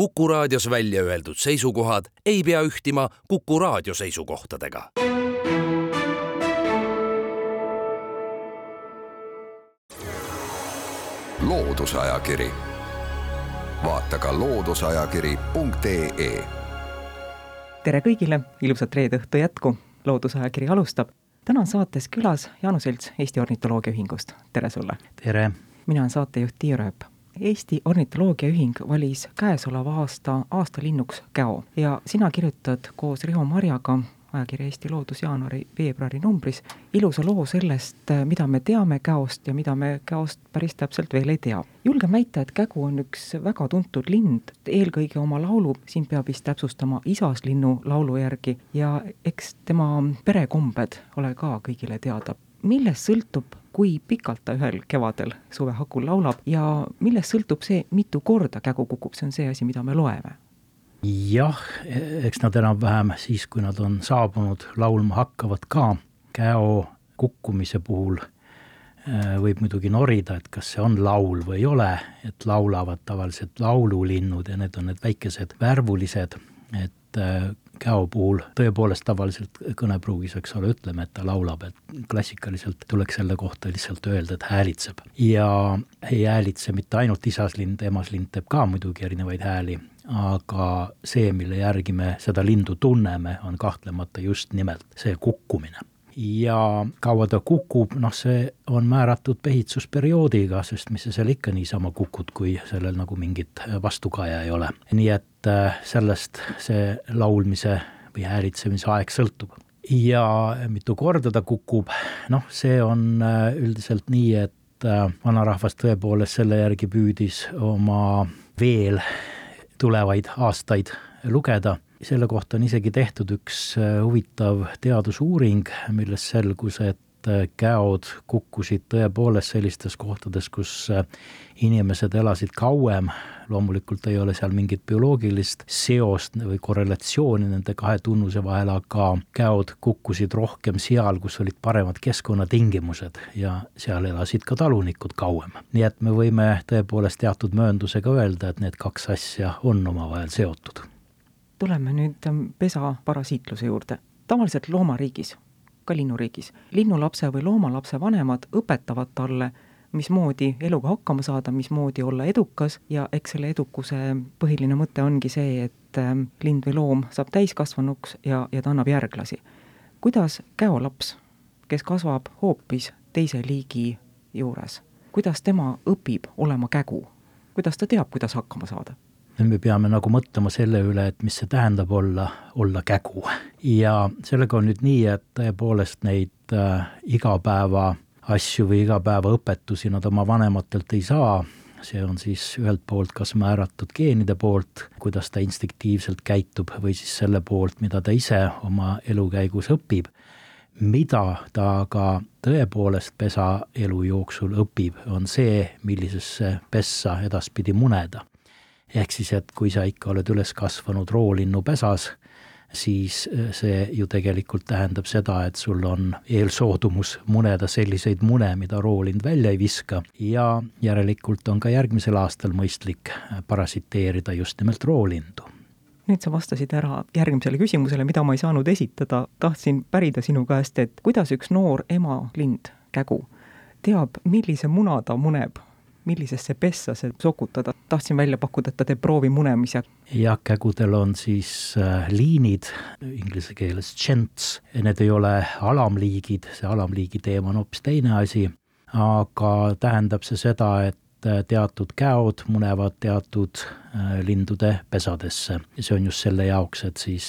Kuku raadios välja öeldud seisukohad ei pea ühtima Kuku raadio seisukohtadega. loodusajakiri, vaata ka looduseajakiri.ee. tere kõigile, ilusat reede õhtu jätku, Loodusajakiri alustab. täna on saates külas Jaanus Elts Eesti Ornitoloogia Ühingust, tere sulle! tere! mina olen saatejuht Tiia Rööp Eesti Ornitoloogiaühing valis käesoleva aasta aastalinnuks käo ja sina kirjutad koos Riho Marjaga ajakirja Eesti Loodus jaanuari-veebruari numbris ilusa loo sellest, mida me teame käost ja mida me käost päris täpselt veel ei tea. julgen väita, et kägu on üks väga tuntud lind, eelkõige oma laulu, siin peab vist täpsustama isaslinnu laulu järgi ja eks tema perekombed ole ka kõigile teada. Millest sõltub kui pikalt ta ühel kevadel suvehakul laulab ja millest sõltub see, mitu korda kägu kukub, see on see asi, mida me loeme jah, eks nad enam-vähem siis, kui nad on saabunud, laulma hakkavad ka. käo kukkumise puhul äh, võib muidugi norida, et kas see on laul või ei ole, et laulavad tavaliselt laululinnud ja need on need väikesed värvulised, et äh, käo puhul tõepoolest tavaliselt kõnepruugis, eks ole, ütleme, et ta laulab, et klassikaliselt tuleks selle kohta lihtsalt öelda, et häälitseb. ja ei häälitse mitte ainult isaslind, emaslind teeb ka muidugi erinevaid hääli, aga see, mille järgi me seda lindu tunneme, on kahtlemata just nimelt see kukkumine ja kaua ta kukub, noh, see on määratud pehitsusperioodiga, sest mis sa seal ikka niisama kukud, kui sellel nagu mingit vastukaja ei ole. nii et äh, sellest see laulmise või häälitsemise aeg sõltub. ja mitu korda ta kukub, noh, see on äh, üldiselt nii, et äh, vanarahvas tõepoolest selle järgi püüdis oma veel tulevaid aastaid lugeda selle kohta on isegi tehtud üks äh, huvitav teadusuuring, millest selgus, et äh, käod kukkusid tõepoolest sellistes kohtades, kus äh, inimesed elasid kauem, loomulikult ei ole seal mingit bioloogilist seost või korrelatsiooni nende kahe tunnuse vahel, aga käod kukkusid rohkem seal, kus olid paremad keskkonnatingimused ja seal elasid ka talunikud kauem. nii et me võime tõepoolest teatud mööndusega öelda, et need kaks asja on omavahel seotud tuleme nüüd ähm, pesa parasiitluse juurde. tavaliselt loomariigis, ka linnuriigis, linnulapse või loomalapse vanemad õpetavad talle, mismoodi eluga hakkama saada, mismoodi olla edukas ja eks selle edukuse põhiline mõte ongi see, et ähm, lind või loom saab täiskasvanuks ja, ja ta annab järglasi. kuidas käolaps, kes kasvab hoopis teise liigi juures, kuidas tema õpib olema kägu? kuidas ta teab, kuidas hakkama saada? Me peame nagu mõtlema selle üle, et mis see tähendab olla, olla kägu. ja sellega on nüüd nii, et tõepoolest neid äh, igapäeva asju või igapäevaõpetusi nad oma vanematelt ei saa, see on siis ühelt poolt kas määratud geenide poolt, kuidas ta instinktiivselt käitub, või siis selle poolt, mida ta ise oma elu käigus õpib. Mida ta aga tõepoolest pesa elu jooksul õpib, on see, millisesse pessa edaspidi muneda ehk siis, et kui sa ikka oled üles kasvanud roolinnupesas, siis äh, see ju tegelikult tähendab seda, et sul on eelsoodumus muneda selliseid mune, mida roolind välja ei viska. Ja järelikult on ka järgmisel aastal mõistlik äh, parasiteerida just nimelt roolindu. Nüüd sa vastasid ära järgmisele küsimusele, mida ma ei saanud esitada, tahtsin pärida sinu käest, et kuidas üks noor emalind, kägu, teab, millise muna ta muneb millisesse pessa see sokutada. tahtsin välja pakkuda, et ta teeb proovi munemise. jah, kägudel on siis äh, liinid, inglise keeles gents, need ei ole alamliigid, see alamliigi teema on hoopis teine asi, aga tähendab see seda, et äh, teatud käod munevad teatud äh, lindude pesadesse ja see on just selle jaoks, et siis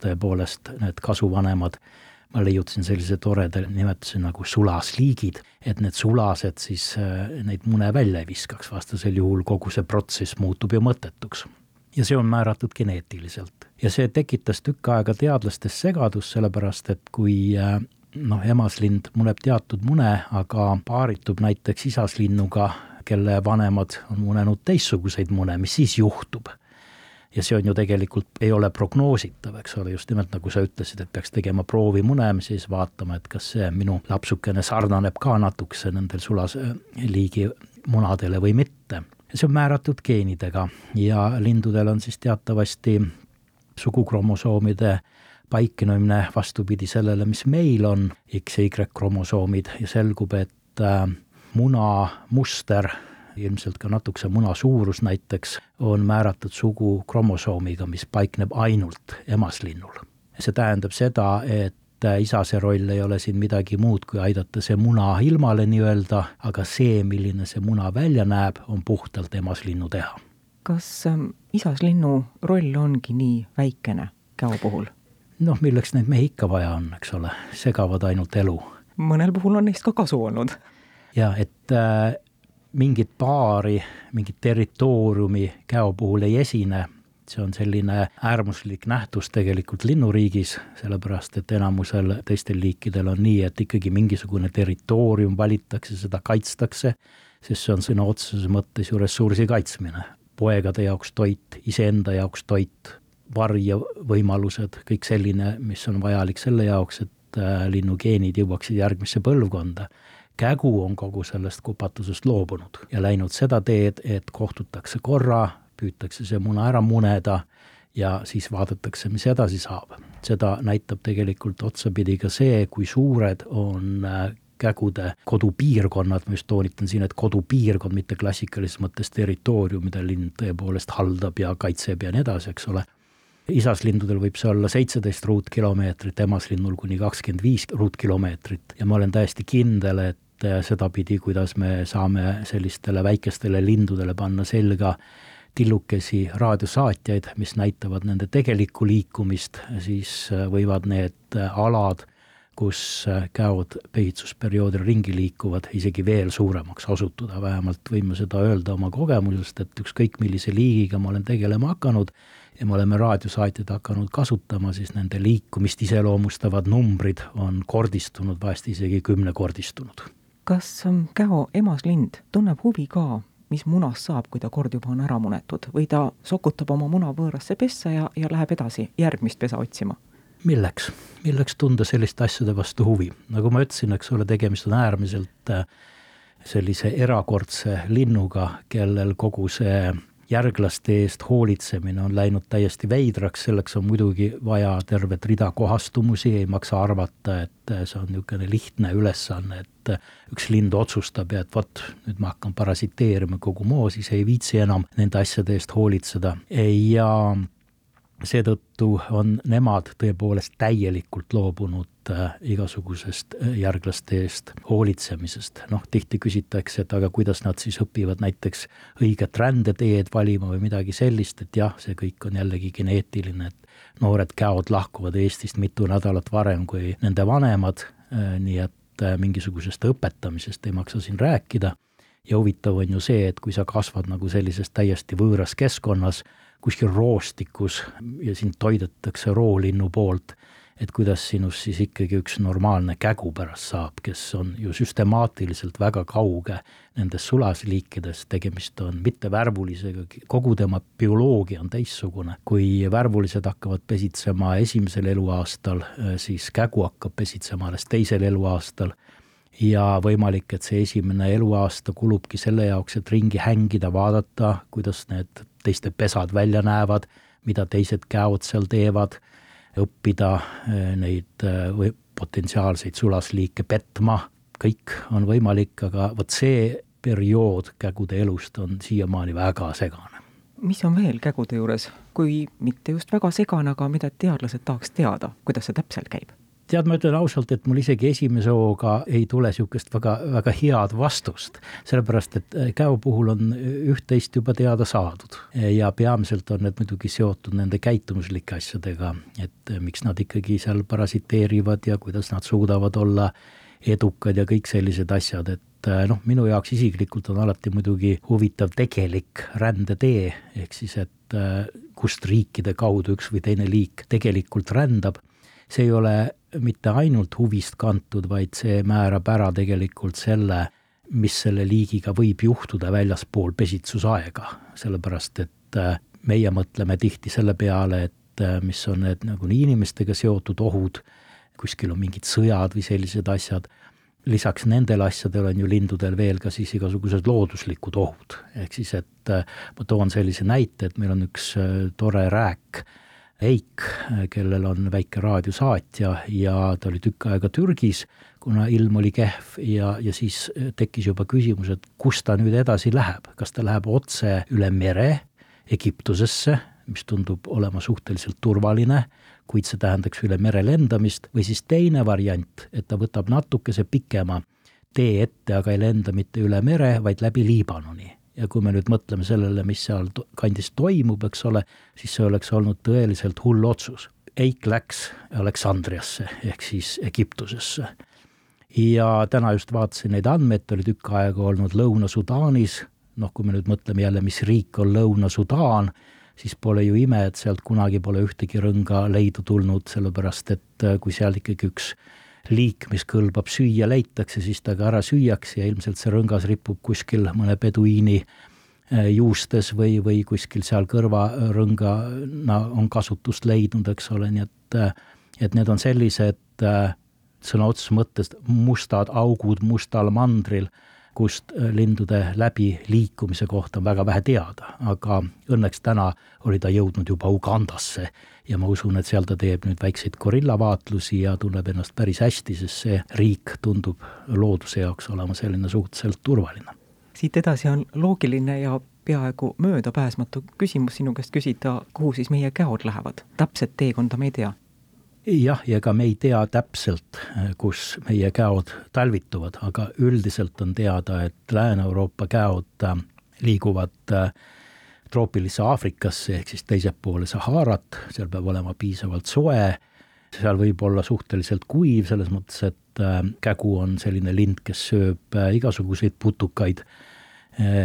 tõepoolest need kasuvanemad ma leiutasin sellise toreda nimetuse nagu sulasliigid, et need sulased siis äh, neid mune välja ei viskaks, vastasel juhul kogu see protsess muutub ju mõttetuks. ja see on määratud geneetiliselt. Ja see tekitas tükk aega teadlastes segadust, sellepärast et kui äh, noh, emaslind muneb teatud mune, aga paaritub näiteks isaslinnuga, kelle vanemad on munenud teistsuguseid mune, mis siis juhtub ja see on ju tegelikult, ei ole prognoositav, eks ole, just nimelt nagu sa ütlesid, et peaks tegema proovi munem, siis vaatama, et kas see minu lapsukene sarnaneb ka natukese nendel sulasliigi munadele või mitte. see on määratud geenidega ja lindudel on siis teatavasti sugukromosoomide paiknemine vastupidi sellele, mis meil on, X ja Y kromosoomid ja selgub, et äh, muna muster, ilmselt ka natukese muna suurus näiteks, on määratud sugukromosomiga, mis paikneb ainult emaslinnul. see tähendab seda, et isase roll ei ole siin midagi muud, kui aidata see muna ilmale nii-öelda, aga see, milline see muna välja näeb, on puhtalt emaslinnu teha. kas ähm, isaslinnu roll ongi nii väikene käo puhul? noh, milleks neid mehi ikka vaja on, eks ole, segavad ainult elu. mõnel puhul on neist ka kasu olnud. ja et äh, mingit paari, mingit territooriumi käo puhul ei esine, see on selline äärmuslik nähtus tegelikult linnuriigis, sellepärast et enamusel teistel liikidel on nii, et ikkagi mingisugune territoorium valitakse, seda kaitstakse, sest see on sõna otseses mõttes ju ressursi kaitsmine. poegade jaoks toit, iseenda jaoks toit, varjevõimalused, kõik selline, mis on vajalik selle jaoks, et äh, linnugeenid jõuaksid järgmisse põlvkonda. Kägu on kogu sellest kupatusest loobunud. Ja läinud seda teed, et kohtutakse korra, püütakse see muna ära muneda ja siis vaadatakse, mis edasi saab. seda näitab tegelikult otsapidi ka see, kui suured on äh, kägude kodupiirkonnad, ma just toonitan siin, et kodupiirkond, mitte klassikalises mõttes territoorium, mida linn tõepoolest haldab ja kaitseb ja nii edasi, eks ole isaslindudel võib see olla seitseteist ruutkilomeetrit, emaslinnul kuni kakskümmend viis ruutkilomeetrit. Ja ma olen täiesti kindel, et äh, sedapidi, kuidas me saame sellistele väikestele lindudele panna selga tillukesi raadiosaatjaid, mis näitavad nende tegelikku liikumist, siis äh, võivad need äh, alad, kus käod pehitsusperioodil ringi liikuvad, isegi veel suuremaks osutuda, vähemalt võime seda öelda oma kogemusest, et ükskõik millise liigiga ma olen tegelema hakanud, ja me oleme raadiosaatjaid hakanud kasutama, siis nende liikumist iseloomustavad numbrid on kordistunud, vahest isegi kümnekordistunud. kas ähm, Käo emaslind tunneb huvi ka, mis munast saab, kui ta kord juba on ära munetud või ta sokutab oma muna võõrasse pessa ja, ja läheb edasi järgmist pesa otsima? Milleks, milleks tunda selliste asjade vastu huvi, nagu ma ütlesin, eks ole, tegemist on äärmiselt äh, sellise erakordse linnuga, kellel kogu see järglaste eest hoolitsemine on läinud täiesti veidraks, selleks on muidugi vaja tervet rida kohastumusi, ei maksa arvata, et see on niisugune lihtne ülesanne, et üks lind otsustab ja et vot, nüüd ma hakkan parasiteerima kogu moo, siis ei viitsi enam nende asjade eest hoolitseda. Ja seetõttu on nemad tõepoolest täielikult loobunud äh, igasugusest äh, järglaste eest hoolitsemisest. noh, tihti küsitakse, et aga kuidas nad siis õpivad näiteks õiget rändeteed valima või midagi sellist, et jah, see kõik on jällegi geneetiline, et noored käod lahkuvad Eestist mitu nädalat varem kui nende vanemad, äh, nii et mingisugusest õpetamisest ei maksa siin rääkida ja huvitav on ju see, et kui sa kasvad nagu sellises täiesti võõras keskkonnas, kuskil roostikus ja sind toidetakse roolinnu poolt, et kuidas sinust siis ikkagi üks normaalne kägu pärast saab, kes on ju süstemaatiliselt väga kauge nendest sulasliikidest, tegemist on mittevärvulisega, kogu tema bioloogia on teistsugune. kui värvulised hakkavad pesitsema esimesel eluaastal, siis kägu hakkab pesitsema alles teisel eluaastal ja võimalik, et see esimene eluaasta kulubki selle jaoks, et ringi hängida, vaadata, kuidas need teiste pesad välja näevad, mida teised käod seal teevad, õppida eh, neid eh, või potentsiaalseid sulasliike petma, kõik on võimalik, aga vot see periood kägude elust on siiamaani väga segane. mis on veel kägude juures, kui mitte just väga segane, aga mida teadlased tahaks teada, kuidas see täpselt käib? Tead, ma ütlen ausalt, et mul isegi esimese hooga ei tule niisugust väga, väga head vastust, sellepärast et äh, käo puhul on üht-teist juba teada saadud. Ja peamiselt on need muidugi seotud nende käitumuslike asjadega, et äh, miks nad ikkagi seal parasiteerivad ja kuidas nad suudavad olla edukad ja kõik sellised asjad, et äh, noh, minu jaoks isiklikult on alati muidugi huvitav tegelik rändetee, ehk siis et kust riikide kaudu üks või teine liik tegelikult rändab. See ei ole mitte ainult huvist kantud, vaid see määrab ära tegelikult selle, mis selle liigiga võib juhtuda väljaspool pesitsusaega, sellepärast et äh, meie mõtleme tihti selle peale, et äh, mis on need nagunii inimestega seotud ohud, kuskil on mingid sõjad või sellised asjad, lisaks nendele asjadele on ju lindudel veel ka siis igasugused looduslikud ohud, ehk siis et äh, ma toon sellise näite, et meil on üks tore rääk, Eik, kellel on väike raadiosaatja ja ta oli tükk aega Türgis, kuna ilm oli kehv ja, ja siis tekkis juba küsimus, et kus ta nüüd edasi läheb, kas ta läheb otse üle mere Egiptusesse, mis tundub olema suhteliselt turvaline kuid see tähendaks üle mere lendamist, või siis teine variant, et ta võtab natukese pikema tee ette, aga ei lenda mitte üle mere, vaid läbi Liibanoni. Ja kui me nüüd mõtleme sellele, mis seal kandis toimub, eks ole, siis see oleks olnud tõeliselt hull otsus. Eik läks Aleksandriasse ehk siis Egiptusesse. ja täna just vaatasin neid andmeid, ta oli tükk aega olnud Lõuna-Sudaanis, noh, kui me nüüd mõtleme jälle, mis riik on Lõuna-Sudaan, siis pole ju ime, et sealt kunagi pole ühtegi rõnga leidu tulnud, sellepärast et äh, kui seal ikkagi üks liik, mis kõlbab süüa, leitakse, siis ta ka ära süüakse ja ilmselt see rõngas ripub kuskil mõne peduiini äh, juustes või, või kuskil seal kõrvarõngana on kasutust leidnud, eks ole, nii et, äh, et need on sellised sõna otseses mõttes mustad augud mustal mandril kust äh, lindude läbiliikumise kohta on väga vähe teada, aga õnneks täna oli ta jõudnud juba Ugandasse ja ma usun, et seal ta teeb nüüd väikseid gorillavaatlusi ja tunneb ennast päris hästi, sest see riik tundub looduse jaoks olema selline suhteliselt turvaline. siit edasi on loogiline ja peaaegu möödapääsmatu küsimus sinu käest küsida, kuhu siis meie käod lähevad. täpset teekonda me ei tea jah, ja ega me ei tea täpselt, kus meie käod talvituvad, aga üldiselt on teada, et Lääne-Euroopa käod äh, liiguvad äh, troopilisse Aafrikasse ehk siis teise poole Saharat, seal peab olema piisavalt soe, seal võib olla suhteliselt kuiv, selles mõttes, et äh, kägu on selline lind, kes sööb igasuguseid putukaid,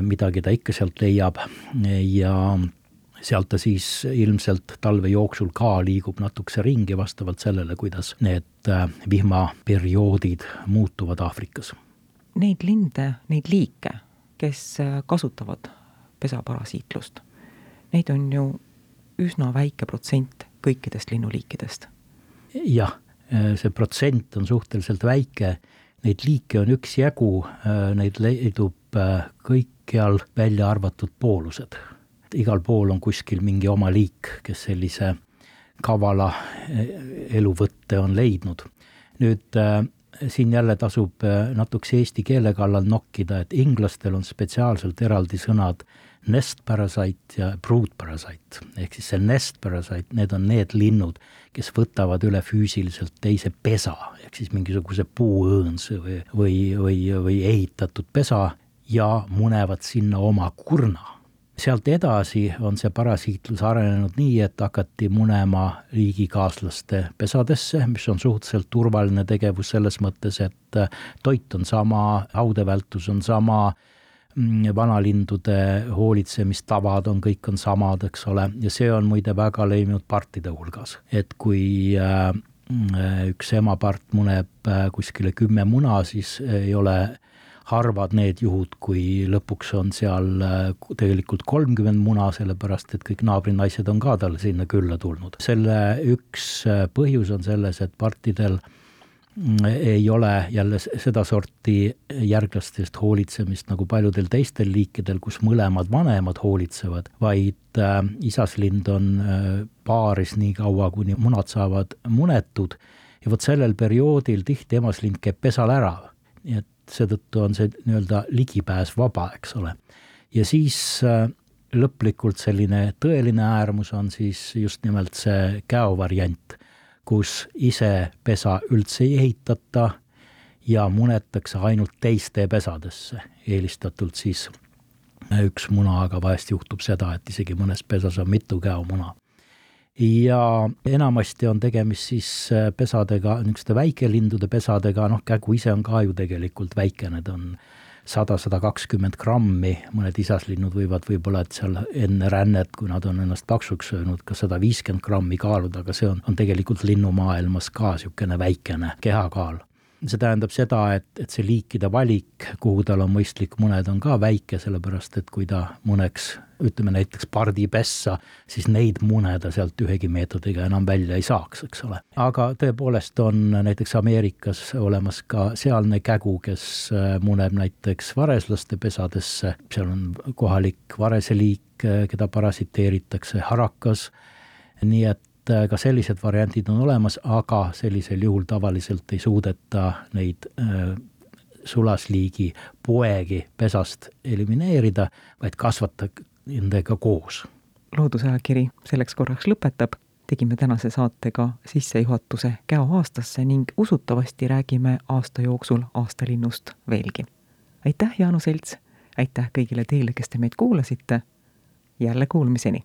midagi ta ikka sealt leiab. Ja sealt ta siis ilmselt talve jooksul ka liigub natukese ringi vastavalt sellele, kuidas need äh, vihmaperioodid muutuvad Aafrikas. Neid linde, neid liike, kes äh, kasutavad pesaparasiitlust, neid on ju üsna väike protsent kõikidest linnuliikidest. jah, äh, see protsent on suhteliselt väike, neid liike on üksjagu, neid leidub kõikjal, välja arvatud poolused igal pool on kuskil mingi oma liik, kes sellise kavala eh, eluvõtte on leidnud. nüüd äh, siin jälle tasub äh, natukese eesti keele kallal nokkida, et inglastel on spetsiaalselt eraldi sõnad nest parasite ja brood parasite, ehk siis see nest parasite, need on need linnud, kes võtavad üle füüsiliselt teise pesa, ehk siis mingisuguse puuõõnsa või, või, või, või ehitatud pesa ja munevad sinna oma kurna sealt edasi on see parasiitlus arenenud nii, et hakati munema liigikaaslaste pesadesse, mis on suhteliselt turvaline tegevus selles mõttes, et äh, toit on sama, haudevältus on sama, mm, vanalindude hoolitsemistavad on, kõik on samad, eks ole, ja see on muide väga levinud partide hulgas, et kui äh, mm, üks emapart muneb äh, kuskile kümme muna, siis ei ole harvad need juhud, kui lõpuks on seal äh, tegelikult kolmkümmend muna, sellepärast et kõik naabrinaised on ka talle sinna külla tulnud. selle üks äh, põhjus on selles, et partidel mm, ei ole jälle sedasorti järglastest hoolitsemist nagu paljudel teistel liikidel, kus mõlemad vanemad hoolitsevad, vaid äh, isaslind on paaris nii kaua, kuni munad saavad munetud ja vot sellel perioodil tihti emaslind käib pesal ära, nii et seetõttu on see nii-öelda ligipääs vaba, eks ole. ja siis äh, lõplikult selline tõeline äärmus on siis just nimelt see käovariant, kus ise pesa üldse ei ehitata ja munetakse ainult teiste pesadesse, eelistatult siis üks muna, aga vahest juhtub seda, et isegi mõnes pesas on mitu käomuna ja enamasti on tegemist siis äh, pesadega, niisuguste väikelindude pesadega, noh, kägu ise on ka ju tegelikult väikene, ta on sada, sada kakskümmend grammi, mõned isaslinnud võivad võib-olla, et seal enne rännet, kui nad on ennast paksuks söönud, ka sada viiskümmend grammi kaaluda, aga see on, on tegelikult linnumaailmas ka niisugune väikene kehakaal. See tähendab seda, et, et see liikide valik, kuhu tal on mõistlik muneda, on ka väike, sellepärast et kui ta muneks ütleme näiteks pardipessa, siis neid mune ta sealt ühegi meetodiga enam välja ei saaks, eks ole. aga tõepoolest on näiteks Ameerikas olemas ka sealne kägu, kes äh, muneb näiteks vareslaste pesadesse, seal on kohalik vareseliik, äh, keda parasiteeritakse, harakas, nii et äh, ka sellised variandid on olemas, aga sellisel juhul tavaliselt ei suudeta neid sulasliigi poegi pesast elimineerida, vaid kasvata, nendega koos. loodusajakiri selleks korraks lõpetab, tegime tänase saatega sissejuhatuse Käo aastasse ning usutavasti räägime aasta jooksul aastalinnust veelgi. aitäh, Jaanu Selts, aitäh kõigile teile, kes te meid kuulasite, jälle kuulmiseni!